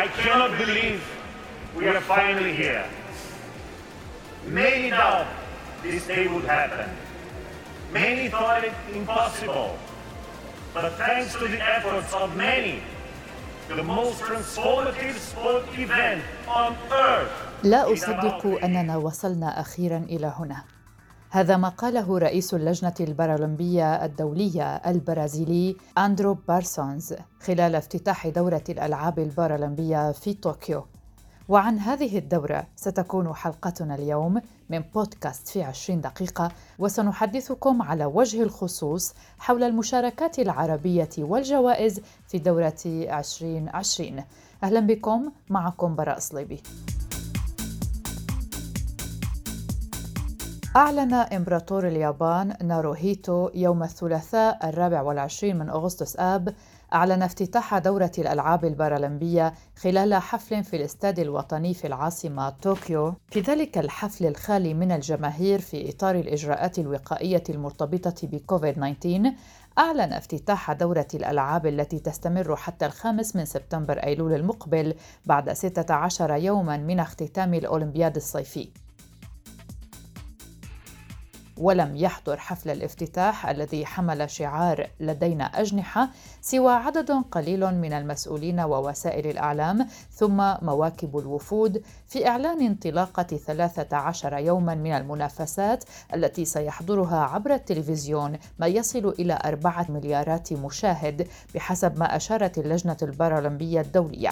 I cannot believe we are finally here. Many doubt this day would happen. Many thought it impossible. But thanks to the efforts of many, the most transformative sport event on earth. لا أصدق أننا وصلنا أخيرا إلى هنا. هذا ما قاله رئيس اللجنة البارالمبية الدولية البرازيلي أندرو بارسونز خلال افتتاح دورة الألعاب البارالمبية في طوكيو. وعن هذه الدورة ستكون حلقتنا اليوم من بودكاست في عشرين دقيقة وسنحدثكم على وجه الخصوص حول المشاركات العربية والجوائز في دورة 2020 أهلا بكم معكم براء صليبي. أعلن إمبراطور اليابان ناروهيتو يوم الثلاثاء الرابع والعشرين من أغسطس آب أعلن افتتاح دورة الألعاب البارالمبية خلال حفل في الاستاد الوطني في العاصمة طوكيو. في ذلك الحفل الخالي من الجماهير في إطار الإجراءات الوقائية المرتبطة بكوفيد 19 أعلن افتتاح دورة الألعاب التي تستمر حتى الخامس من سبتمبر أيلول المقبل بعد 16 يوما من اختتام الأولمبياد الصيفي. ولم يحضر حفل الافتتاح الذي حمل شعار لدينا أجنحة سوى عدد قليل من المسؤولين ووسائل الإعلام ثم مواكب الوفود في إعلان انطلاقة 13 يوما من المنافسات التي سيحضرها عبر التلفزيون ما يصل إلى أربعة مليارات مشاهد بحسب ما أشارت اللجنة البارالمبية الدولية.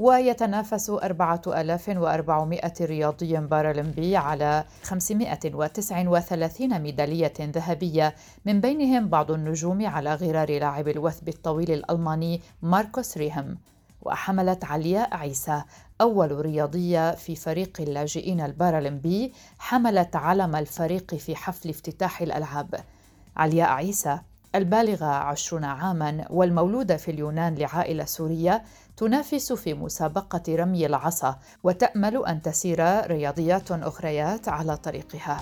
ويتنافس 4400 رياضي بارالمبي على 539 ميدالية ذهبية. من بينهم بعض النجوم على غرار لاعب الوثب الطويل الألماني ماركوس ريهم. وحملت علياء عيسى أول رياضية في فريق اللاجئين البارالمبي حملت علم الفريق في حفل افتتاح الألعاب. علياء عيسى البالغة عشرون عاما والمولودة في اليونان لعائلة سورية تنافس في مسابقة رمي العصا وتأمل أن تسير رياضيات أخريات على طريقها.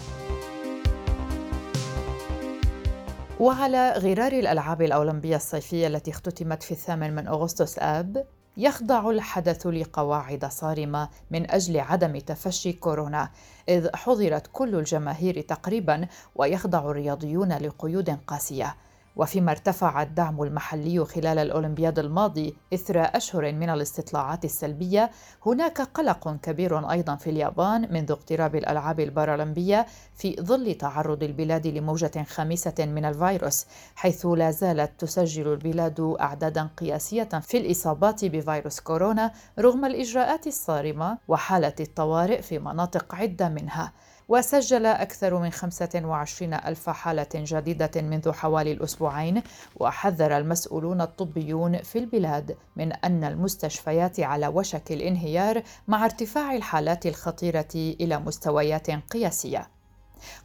وعلى غرار الألعاب الأولمبية الصيفية التي اختتمت في الثامن من أغسطس آب يخضع الحدث لقواعد صارمة من أجل عدم تفشي كورونا إذ حضرت كل الجماهير تقريبا ويخضع الرياضيون لقيود قاسية وفيما ارتفع الدعم المحلي خلال الأولمبياد الماضي إثر أشهر من الاستطلاعات السلبية هناك قلق كبير أيضا في اليابان منذ اقتراب الألعاب البارالمبية في ظل تعرض البلاد لموجة خامسة من الفيروس حيث لا زالت تسجل البلاد أعدادا قياسية في الإصابات بفيروس كورونا رغم الإجراءات الصارمة وحالة الطوارئ في مناطق عدة منها. وسجل أكثر من 25 ألف حالة جديدة منذ حوالي الأسبوعين وحذر المسؤولون الطبيون في البلاد من أن المستشفيات على وشك الانهيار مع ارتفاع الحالات الخطيرة إلى مستويات قياسية.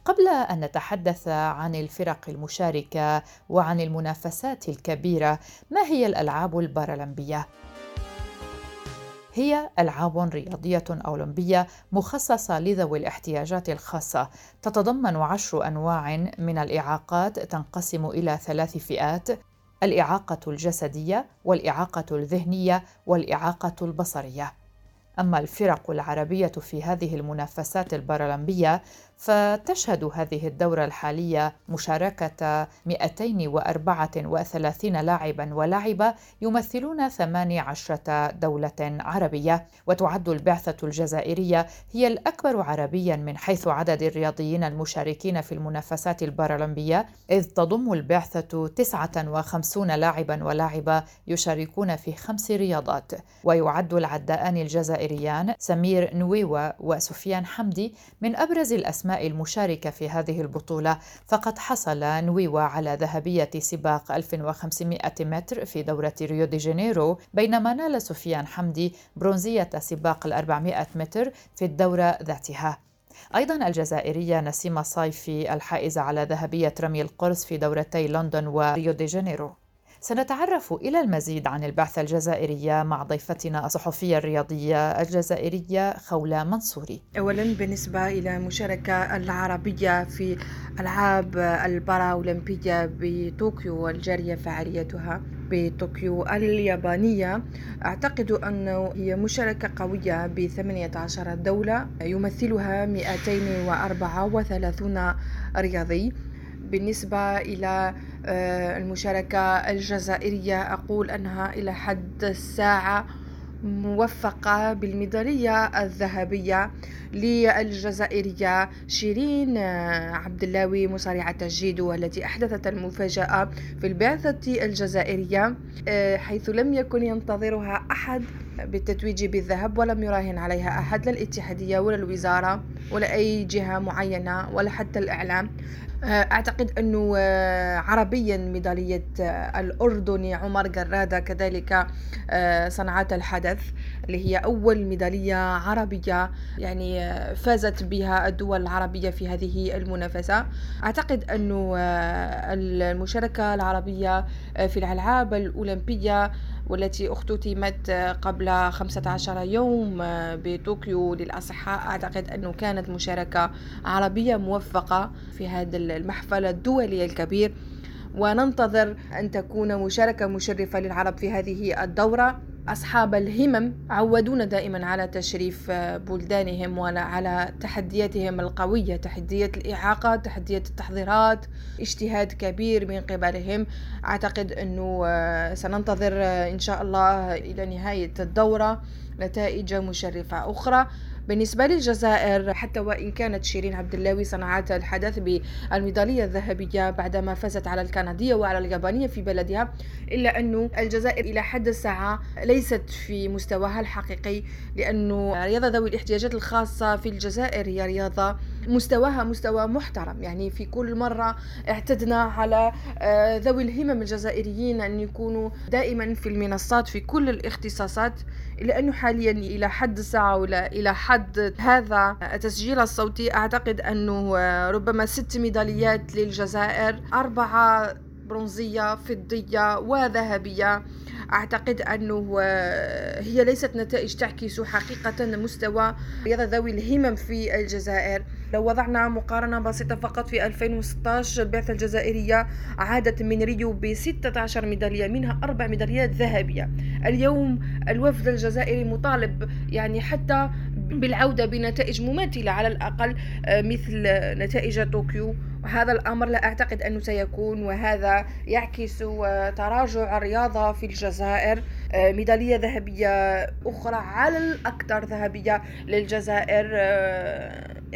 قبل أن نتحدث عن الفرق المشاركة وعن المنافسات الكبيرة ما هي الألعاب البارالمبية؟ هي ألعاب رياضية أولمبية مخصصة لذوي الاحتياجات الخاصة. تتضمن عشر أنواع من الإعاقات تنقسم إلى ثلاث فئات الإعاقة الجسدية والإعاقة الذهنية والإعاقة البصرية. أما الفرق العربية في هذه المنافسات البارالمبية فتشهد هذه الدورة الحالية مشاركة 234 لاعبا ولاعبة يمثلون 18 دولة عربية. وتعد البعثة الجزائرية هي الأكبر عربيا من حيث عدد الرياضيين المشاركين في المنافسات البارالمبية إذ تضم البعثة 59 لاعبا ولاعبة يشاركون في خمس رياضات. ويعد العداءان الجزائريان سمير نويوة وسفيان حمدي من أبرز الأسماء المشاركة في هذه البطولة فقد حصل نويوا على ذهبية سباق 1500 متر في دورة ريو دي جانيرو بينما نال سفيان حمدي برونزية سباق ال 400 متر في الدورة ذاتها. أيضا الجزائرية نسيمة صيفي الحائزة على ذهبية رمي القرص في دورتي لندن وريو دي جانيرو. سنتعرف إلى المزيد عن البعثة الجزائرية مع ضيفتنا الصحفية الرياضية الجزائرية خولة منصوري. أولا بالنسبة إلى المشاركة العربية في ألعاب البارا أولمبية بطوكيو والجارية فعاليتها بطوكيو اليابانية أعتقد أنه هي مشاركة قوية ب 18 دولة يمثلها 234 رياضي. بالنسبة إلى المشاركة الجزائرية. أقول أنها إلى حد الساعة موفقة بالميدالية الذهبية للجزائرية شيرين آه، عبد اللاوي مصارعة الجيدو التي أحدثت المفاجأة في البعثة الجزائرية آه، حيث لم يكن ينتظرها أحد بالتتويج بالذهب ولم يراهن عليها أحد لا الاتحادية ولا الوزارة ولا أي جهة معينة ولا حتى الإعلام. آه، أعتقد أنه آه، عربيا ميدالية آه، الأردني عمر قرادة كذلك صنعت الحدث اللي هي أول ميدالية عربية يعني فازت بها الدول العربية في هذه المنافسة. أعتقد أنه المشاركة العربية في الألعاب الأولمبية والتي أختتمت قبل 15 يوم بطوكيو للأصحاء. أعتقد أنه كانت مشاركة عربية موفقة في هذا المحفل الدولي الكبير. وننتظر أن تكون مشاركة مشرفة للعرب في هذه الدورة. أصحاب الهمم عودونا دائما على تشريف بلدانهم وعلى تحدياتهم القوية تحديات الإعاقة تحديات التحضيرات اجتهاد كبير من قبلهم. أعتقد أنه سننتظر إن شاء الله إلى نهاية الدورة نتائج مشرفة أخرى. بالنسبة للجزائر حتى وإن كانت شيرين عبد اللاوي صنعت الحدث بالميدالية الذهبية بعدما فازت على الكندية وعلى اليابانية في بلدها إلا أن الجزائر إلى حد الساعة ليست في مستواها الحقيقي لأنه رياضة ذوي الاحتياجات الخاصة في الجزائر هي رياضة مستواها مستوى محترم. يعني في كل مرة اعتدنا على آه، ذوي الهمم الجزائريين أن يكونوا دائما في المنصات في كل الاختصاصات إلا أنه حاليا إلى حد الساعة ولا إلى حد هذا التسجيل الصوتي أعتقد أنه آه، ربما ست ميداليات للجزائر أربعة برونزية فضية وذهبية. أعتقد أنه آه، هي ليست نتائج تعكس حقيقة مستوى رياضة ذوي الهمم في الجزائر. لو وضعنا مقارنة بسيطة فقط في 2016 البعثة الجزائرية عادت من ريو ب 16 ميدالية منها أربع ميداليات ذهبية. اليوم الوفد الجزائري مطالب يعني حتى بالعودة بنتائج مماثلة على الأقل آه، مثل نتائج طوكيو. وهذا الأمر لا أعتقد أنه سيكون وهذا يعكس آه، تراجع الرياضة في الجزائر. آه، ميدالية ذهبية أخرى على الأكثر ذهبية للجزائر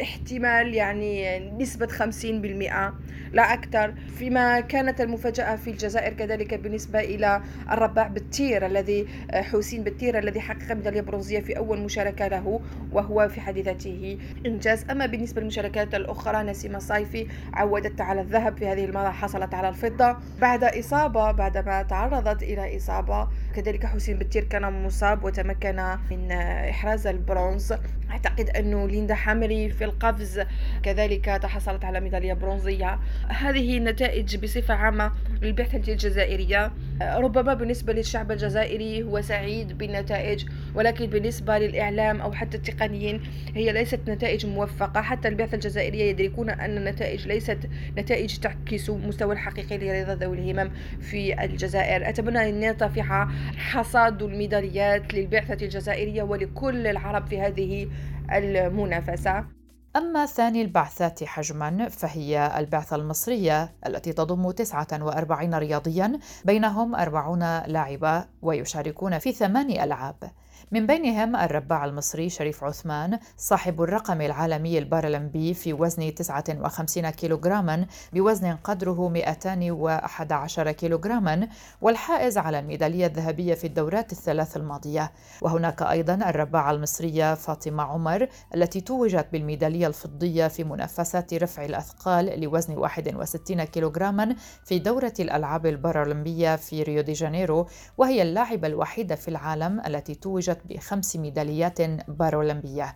احتمال يعني نسبة 50% لا أكثر. فيما كانت المفاجأة في الجزائر كذلك بالنسبة إلى الرباع بالتير الذي حسين بالتير الذي حقق ميدالية برونزية في أول مشاركة له وهو في حد ذاته إنجاز. أما بالنسبة للمشاركات الأخرى نسيمة صيفي عودت على الذهب في هذه المرة حصلت على الفضة. بعد إصابة بعدما تعرضت إلى إصابة كذلك حسين بالتير كان مصاب وتمكن من إحراز البرونز. أعتقد أنه ليندا حامري في القفز كذلك تحصلت على ميدالية برونزية. هذه النتائج بصفة عامة للبعثة الجزائرية. ربما بالنسبة للشعب الجزائري هو سعيد بالنتائج ولكن بالنسبة للإعلام أو حتى التقنيين هي ليست نتائج موفقة. حتى البعثة الجزائرية يدركون أن النتائج ليست نتائج تعكس مستوى الحقيقي لرياضة ذوي الهمم في الجزائر. أتمنى أن يرتفع حصاد الميداليات للبعثة الجزائرية ولكل العرب في هذه المنافسة. أما ثاني البعثات حجماً فهي البعثة المصرية التي تضم 49 رياضياً بينهم 40 لاعبة ويشاركون في ثمان ألعاب. من بينهم الرباع المصري شريف عثمان صاحب الرقم العالمي البارالمبي في وزن 59 كيلوغراما بوزن قدره 211 كيلوغراما والحائز على الميدالية الذهبية في الدورات الثلاث الماضية. وهناك أيضا الرباعة المصرية فاطمة عمر التي توجت بالميدالية الفضية في منافسات رفع الأثقال لوزن 61 كيلوغراما في دورة الألعاب البارالمبية في ريو دي جانيرو وهي اللاعبة الوحيدة في العالم التي توجت بخمس ميداليات بارولمبية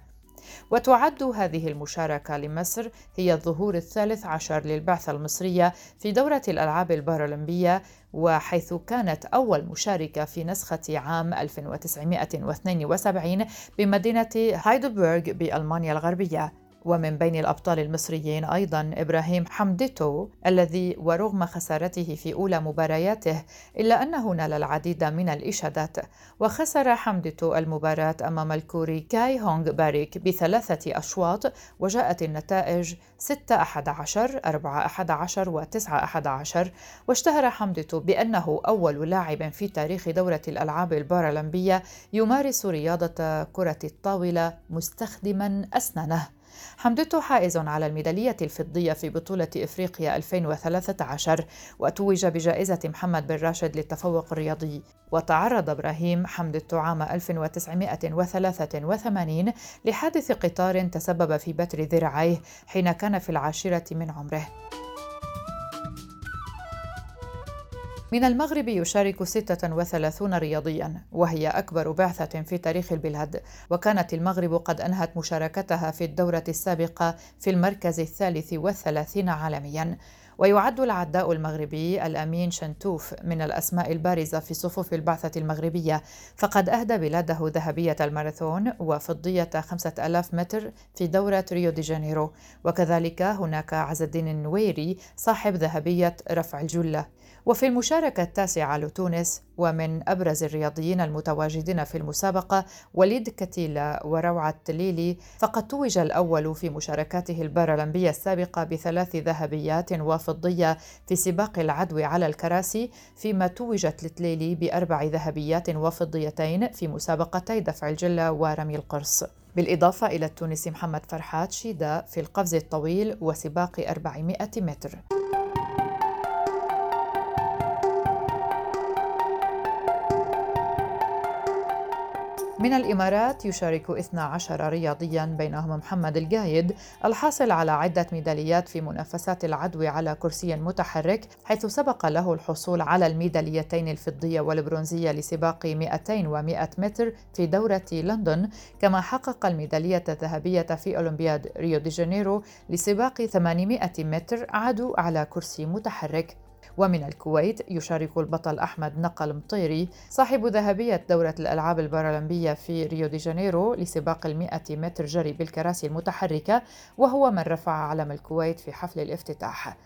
وتعد هذه المشاركة لمصر هي الظهور الثالث عشر للبعثة المصرية في دورة الألعاب البارالمبية وحيث كانت أول مشاركة في نسخة عام 1972 بمدينة هايدلبرغ بألمانيا الغربية. ومن بين الأبطال المصريين أيضا إبراهيم حمدتو الذي ورغم خسارته في أولى مبارياته إلا أنه نال العديد من الإشادات. وخسر حمدتو المباراة أمام الكوري كاي هونغ باريك بثلاثة أشواط وجاءت النتائج 6 11 4 11 و 9 11 واشتهر حمدتو بأنه أول لاعب في تاريخ دورة الألعاب البارالمبية يمارس رياضة كرة الطاولة مستخدما أسنانه. حمدته حائز على الميدالية الفضية في بطولة إفريقيا 2013 وتوج بجائزة محمد بن راشد للتفوق الرياضي. وتعرض إبراهيم حمدته عام 1983 لحادث قطار تسبب في بتر ذراعيه حين كان في العاشرة من عمره. من المغرب يشارك 36 رياضيا وهي أكبر بعثة في تاريخ البلاد. وكانت المغرب قد أنهت مشاركتها في الدورة السابقة في المركز الثالث والثلاثين عالميا. ويعد العداء المغربي الأمين شنتوف من الأسماء البارزة في صفوف البعثة المغربية. فقد أهدى بلاده ذهبية الماراثون وفضية 5000 متر في دورة ريو دي جانيرو. وكذلك هناك عز الدين النويري صاحب ذهبية رفع الجلة. وفي المشاركة التاسعة لتونس ومن أبرز الرياضيين المتواجدين في المسابقة وليد كتيلة وروعة تليلي فقد توج الأول في مشاركاته البارالمبية السابقة بثلاث ذهبيات وفضية في سباق العدو على الكراسي فيما توجت لتليلي بأربع ذهبيات وفضيتين في مسابقتي دفع الجلة ورمي القرص. بالإضافة إلى التونسي محمد فرحات شيدا في القفز الطويل وسباق 400 متر. من الإمارات يشارك 12 رياضيا بينهم محمد القايد الحاصل على عدة ميداليات في منافسات العدو على كرسي متحرك حيث سبق له الحصول على الميداليتين الفضية والبرونزية لسباق 200 و100 متر في دورة لندن كما حقق الميدالية الذهبية في أولمبياد ريو دي جانيرو لسباق 800 متر عدو على كرسي متحرك. ومن الكويت يشارك البطل أحمد نقا المطيري صاحب ذهبية دورة الألعاب البارالمبية في ريو دي جانيرو لسباق المئة متر جري بالكراسي المتحركة وهو من رفع علم الكويت في حفل الافتتاح.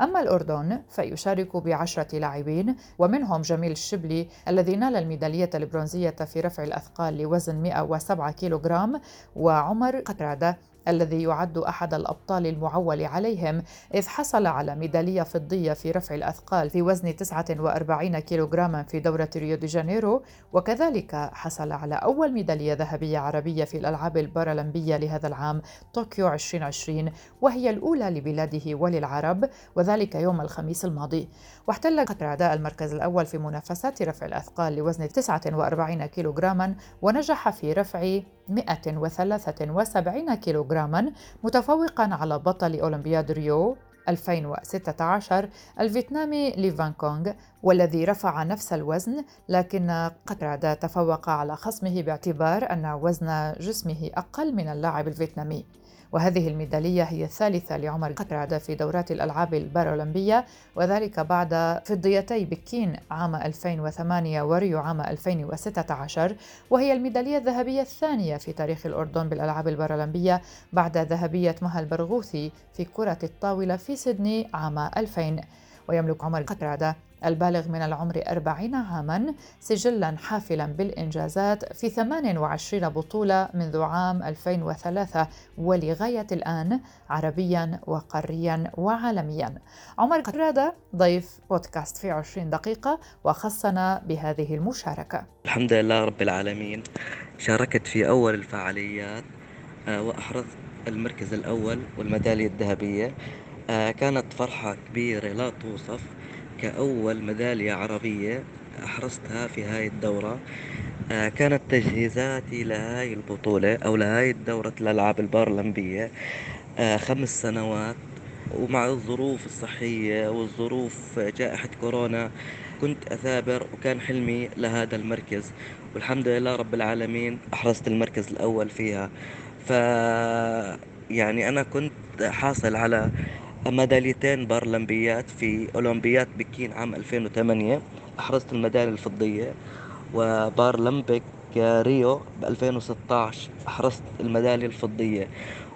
أما الأردن فيشارك بعشرة لاعبين ومنهم جميل الشبلي الذي نال الميدالية البرونزية في رفع الأثقال لوزن 107 كيلوغرام وعمر قرادة الذي يعد أحد الأبطال المعول عليهم إذ حصل على ميدالية فضية في رفع الأثقال في وزن 49 كيلوغراما في دورة ريو دي جانيرو. وكذلك حصل على أول ميدالية ذهبية عربية في الألعاب البارالمبية لهذا العام طوكيو 2020 وهي الأولى لبلاده وللعرب وذلك يوم الخميس الماضي. واحتل قرادة المركز الأول في منافسات رفع الأثقال لوزن 49 كيلوغراما ونجح في رفع 173 كيلوغراما متفوقا على بطل أولمبياد ريو 2016 الفيتنامي لي فان كونغ والذي رفع نفس الوزن لكن قرادة تفوق على خصمه باعتبار أن وزن جسمه أقل من اللاعب الفيتنامي. وهذه الميدالية هي الثالثة لعمر قرادة في دورات الألعاب البارالمبية وذلك بعد فضيتي بكين عام 2008 وريو عام 2016 وهي الميدالية الذهبية الثانية في تاريخ الأردن بالألعاب البارالمبية بعد ذهبية مها البرغوثي في كرة الطاولة في سيدني عام 2000 ويملك عمر قطرادة البالغ من العمر 40 عاما سجلا حافلا بالإنجازات في 28 بطولة منذ عام 2003 ولغاية الآن عربيا وقاريا وعالميا. عمر قرادة ضيف بودكاست في 20 دقيقة وخصنا بهذه المشاركة. الحمد لله رب العالمين. شاركت في أول الفعاليات آه، وأحرزت المركز الأول والميدالية الذهبية. آه، كانت فرحة كبيرة لا توصف. كأول ميدالية عربية أحرزتها في هاي الدورة. آه، كانت تجهيزاتي لهاي البطولة أو لهاي الدورة الألعاب البارالمبية آه، خمس سنوات. ومع الظروف الصحية والظروف جائحة كورونا كنت أثابر وكان حلمي لهذا المركز. والحمد لله رب العالمين أحرزت المركز الأول فيها. ف يعني أنا كنت حاصل على ميداليتين بارالمبيات في أولمبيات بكين عام 2008 أحرزت الميدالية الفضية وبارلمبيك ريو ب 2016 أحرزت الميدالية الفضية.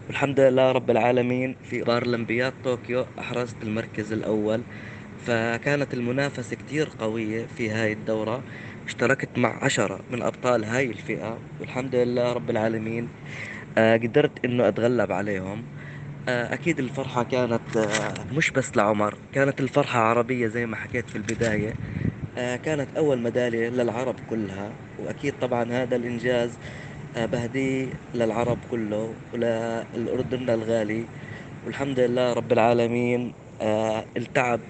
والحمد لله رب العالمين في بارالمبياد طوكيو أحرزت المركز الأول. فكانت المنافسة كتير قوية في هاي الدورة. اشتركت مع عشرة من أبطال هاي الفئة. والحمد لله رب العالمين آه، قدرت إنه أتغلب عليهم. أكيد الفرحة كانت آه، مش بس لعمر كانت الفرحة عربية زي ما حكيت في البداية. كانت أول ميدالية للعرب كلها وأكيد طبعا هذا الإنجاز بهديه للعرب كله وللأردن الغالي. والحمد لله رب العالمين التعب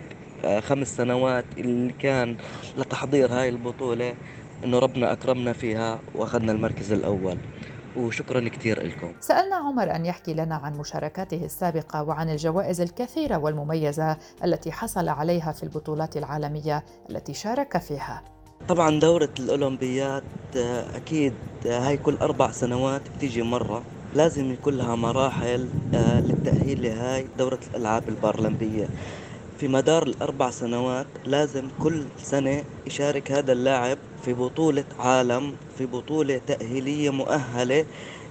خمس سنوات اللي كان لتحضير هاي البطولة إنه ربنا أكرمنا فيها وأخذنا المركز الأول. وشكرا كثير لكم. سألنا عمر أن يحكي لنا عن مشاركاته السابقة وعن الجوائز الكثيرة والمميزة التي حصل عليها في البطولات العالمية التي شارك فيها. طبعا دورة الأولمبيات أكيد هاي كل أربع سنوات بتيجي مرة لازم يكون لها مراحل آه، للتأهيل لهاي دورة الألعاب البارالمبية. في مدار الأربع سنوات لازم كل سنة يشارك هذا اللاعب في بطولة عالم في بطولة تأهيلية مؤهلة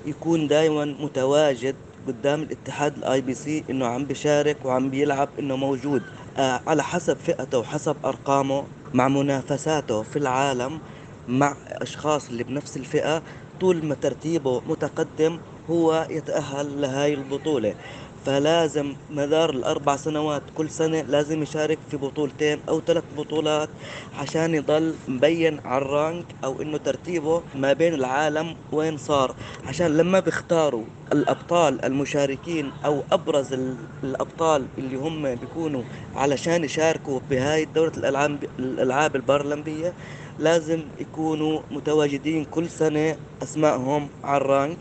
يكون دائما متواجد قدام الاتحاد ال IPC إنه عم بيشارك وعم بيلعب إنه موجود. آه على حسب فئته وحسب أرقامه مع منافساته في العالم مع أشخاص اللي بنفس الفئة طول ما ترتيبه متقدم هو يتأهل لهاي البطولة. فلازم مدار الأربع سنوات كل سنة لازم يشارك في بطولتين أو ثلاث بطولات عشان يضل مبين على الرانك أو إنه ترتيبه ما بين العالم وين صار. عشان لما بيختاروا الأبطال المشاركين أو أبرز الأبطال اللي هم بيكونوا علشان يشاركوا بهاي دورة الألعاب الألعاب البارالمبية لازم يكونوا متواجدين كل سنة أسمائهم على ال rank.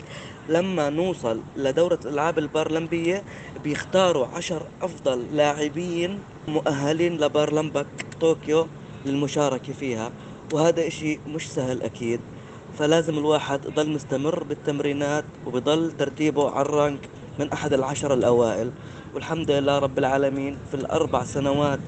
لما نوصل لدورة الألعاب البارلمبية بيختاروا عشر أفضل لاعبين مؤهلين لبارلمبك طوكيو للمشاركة فيها وهذا إشي مش سهل أكيد. فلازم الواحد يضل مستمر بالتمرينات وبضل ترتيبه على ال rank من أحد العشر الأوائل. والحمد لله رب العالمين في الأربع سنوات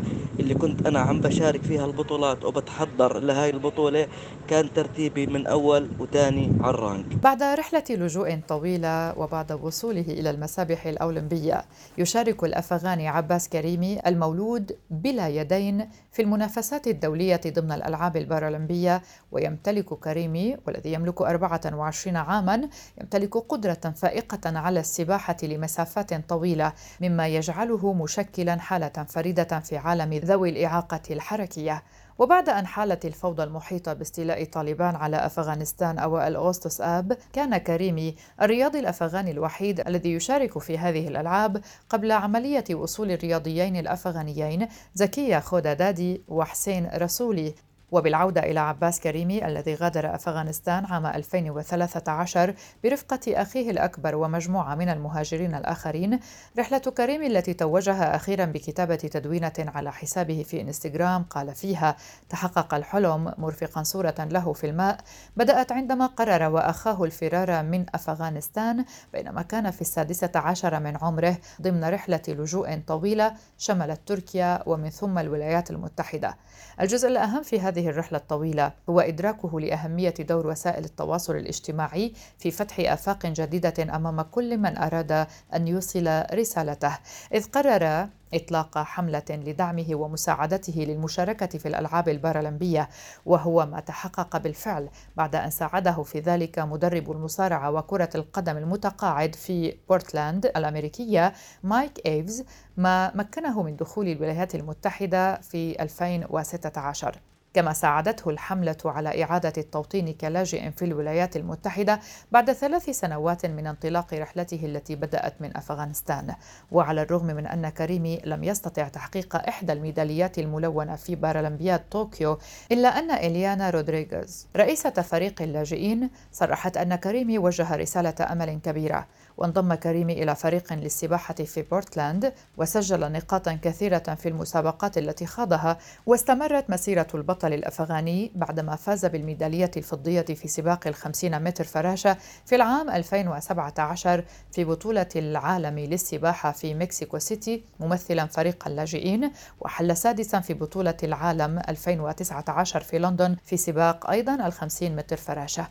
اللي كنت أنا عم بشارك فيها البطولات وبتحضر لهاي البطولة كان ترتيبي من أول وثاني على الرانك. بعد رحلة لجوء طويلة وبعد وصوله إلى المسابح الأولمبية يشارك الأفغاني عباس كريمي المولود بلا يدين في المنافسات الدولية ضمن الألعاب البارالمبية ويمتلك كريمي والذي يملك 24 عاما يمتلك قدرة فائقة على السباحة لمسافات طويلة مما يجعله مشكلا حالة فريدة في عالم ذوي الإعاقة الحركية. وبعد أن حالت الفوضى المحيطة باستيلاء طالبان على أفغانستان أوائل أغسطس آب كان كريمي الرياضي الأفغاني الوحيد الذي يشارك في هذه الألعاب قبل عملية وصول الرياضيين الأفغانيين زكية خودادادي وحسين رسولي. وبالعودة إلى عباس كريمي الذي غادر أفغانستان عام 2013 برفقة أخيه الأكبر ومجموعة من المهاجرين الآخرين. رحلة كريمي التي توجها أخيرا بكتابة تدوينة على حسابه في إنستغرام قال فيها تحقق الحلم مرفقا صورة له في الماء. بدأت عندما قرر وأخاه الفرار من أفغانستان بينما كان في السادسة عشر من عمره ضمن رحلة لجوء طويلة شملت تركيا ومن ثم الولايات المتحدة. الجزء الأهم في هذه الرحلة الطويلة هو إدراكه لأهمية دور وسائل التواصل الاجتماعي في فتح آفاق جديدة أمام كل من أراد أن يوصل رسالته. إذ قرر إطلاق حملة لدعمه ومساعدته للمشاركة في الألعاب البارالمبية وهو ما تحقق بالفعل بعد أن ساعده في ذلك مدرب المصارعة وكرة القدم المتقاعد في بورتلاند الأمريكية مايك إيفز ما مكنه من دخول الولايات المتحدة في 2016 كما ساعدته الحملة على إعادة التوطين كلاجئ في الولايات المتحدة بعد ثلاث سنوات من انطلاق رحلته التي بدأت من أفغانستان. وعلى الرغم من أن كريمي لم يستطع تحقيق إحدى الميداليات الملونة في بارالمبياد طوكيو إلا أن إليانا رودريغيز رئيسة فريق اللاجئين صرحت أن كريمي وجه رسالة أمل كبيرة. وانضم كريمي إلى فريق للسباحة في بورتلاند وسجل نقاطا كثيرة في المسابقات التي خاضها واستمرت مسيرة البطل الأفغاني بعدما فاز بالميدالية الفضية في سباق الخمسين متر فراشة في العام 2017 في بطولة العالم للسباحة في مكسيكو سيتي ممثلا فريق اللاجئين وحل سادسا في بطولة العالم 2019 في لندن في سباق أيضا الخمسين متر فراشة.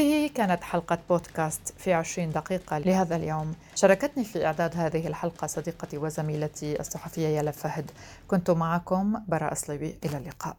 هذه كانت حلقة بودكاست في عشرين دقيقة لهذا اليوم. شاركتني في إعداد هذه الحلقة صديقتي وزميلتي الصحفية يلا فهد. كنت معكم براء صليبي إلى اللقاء.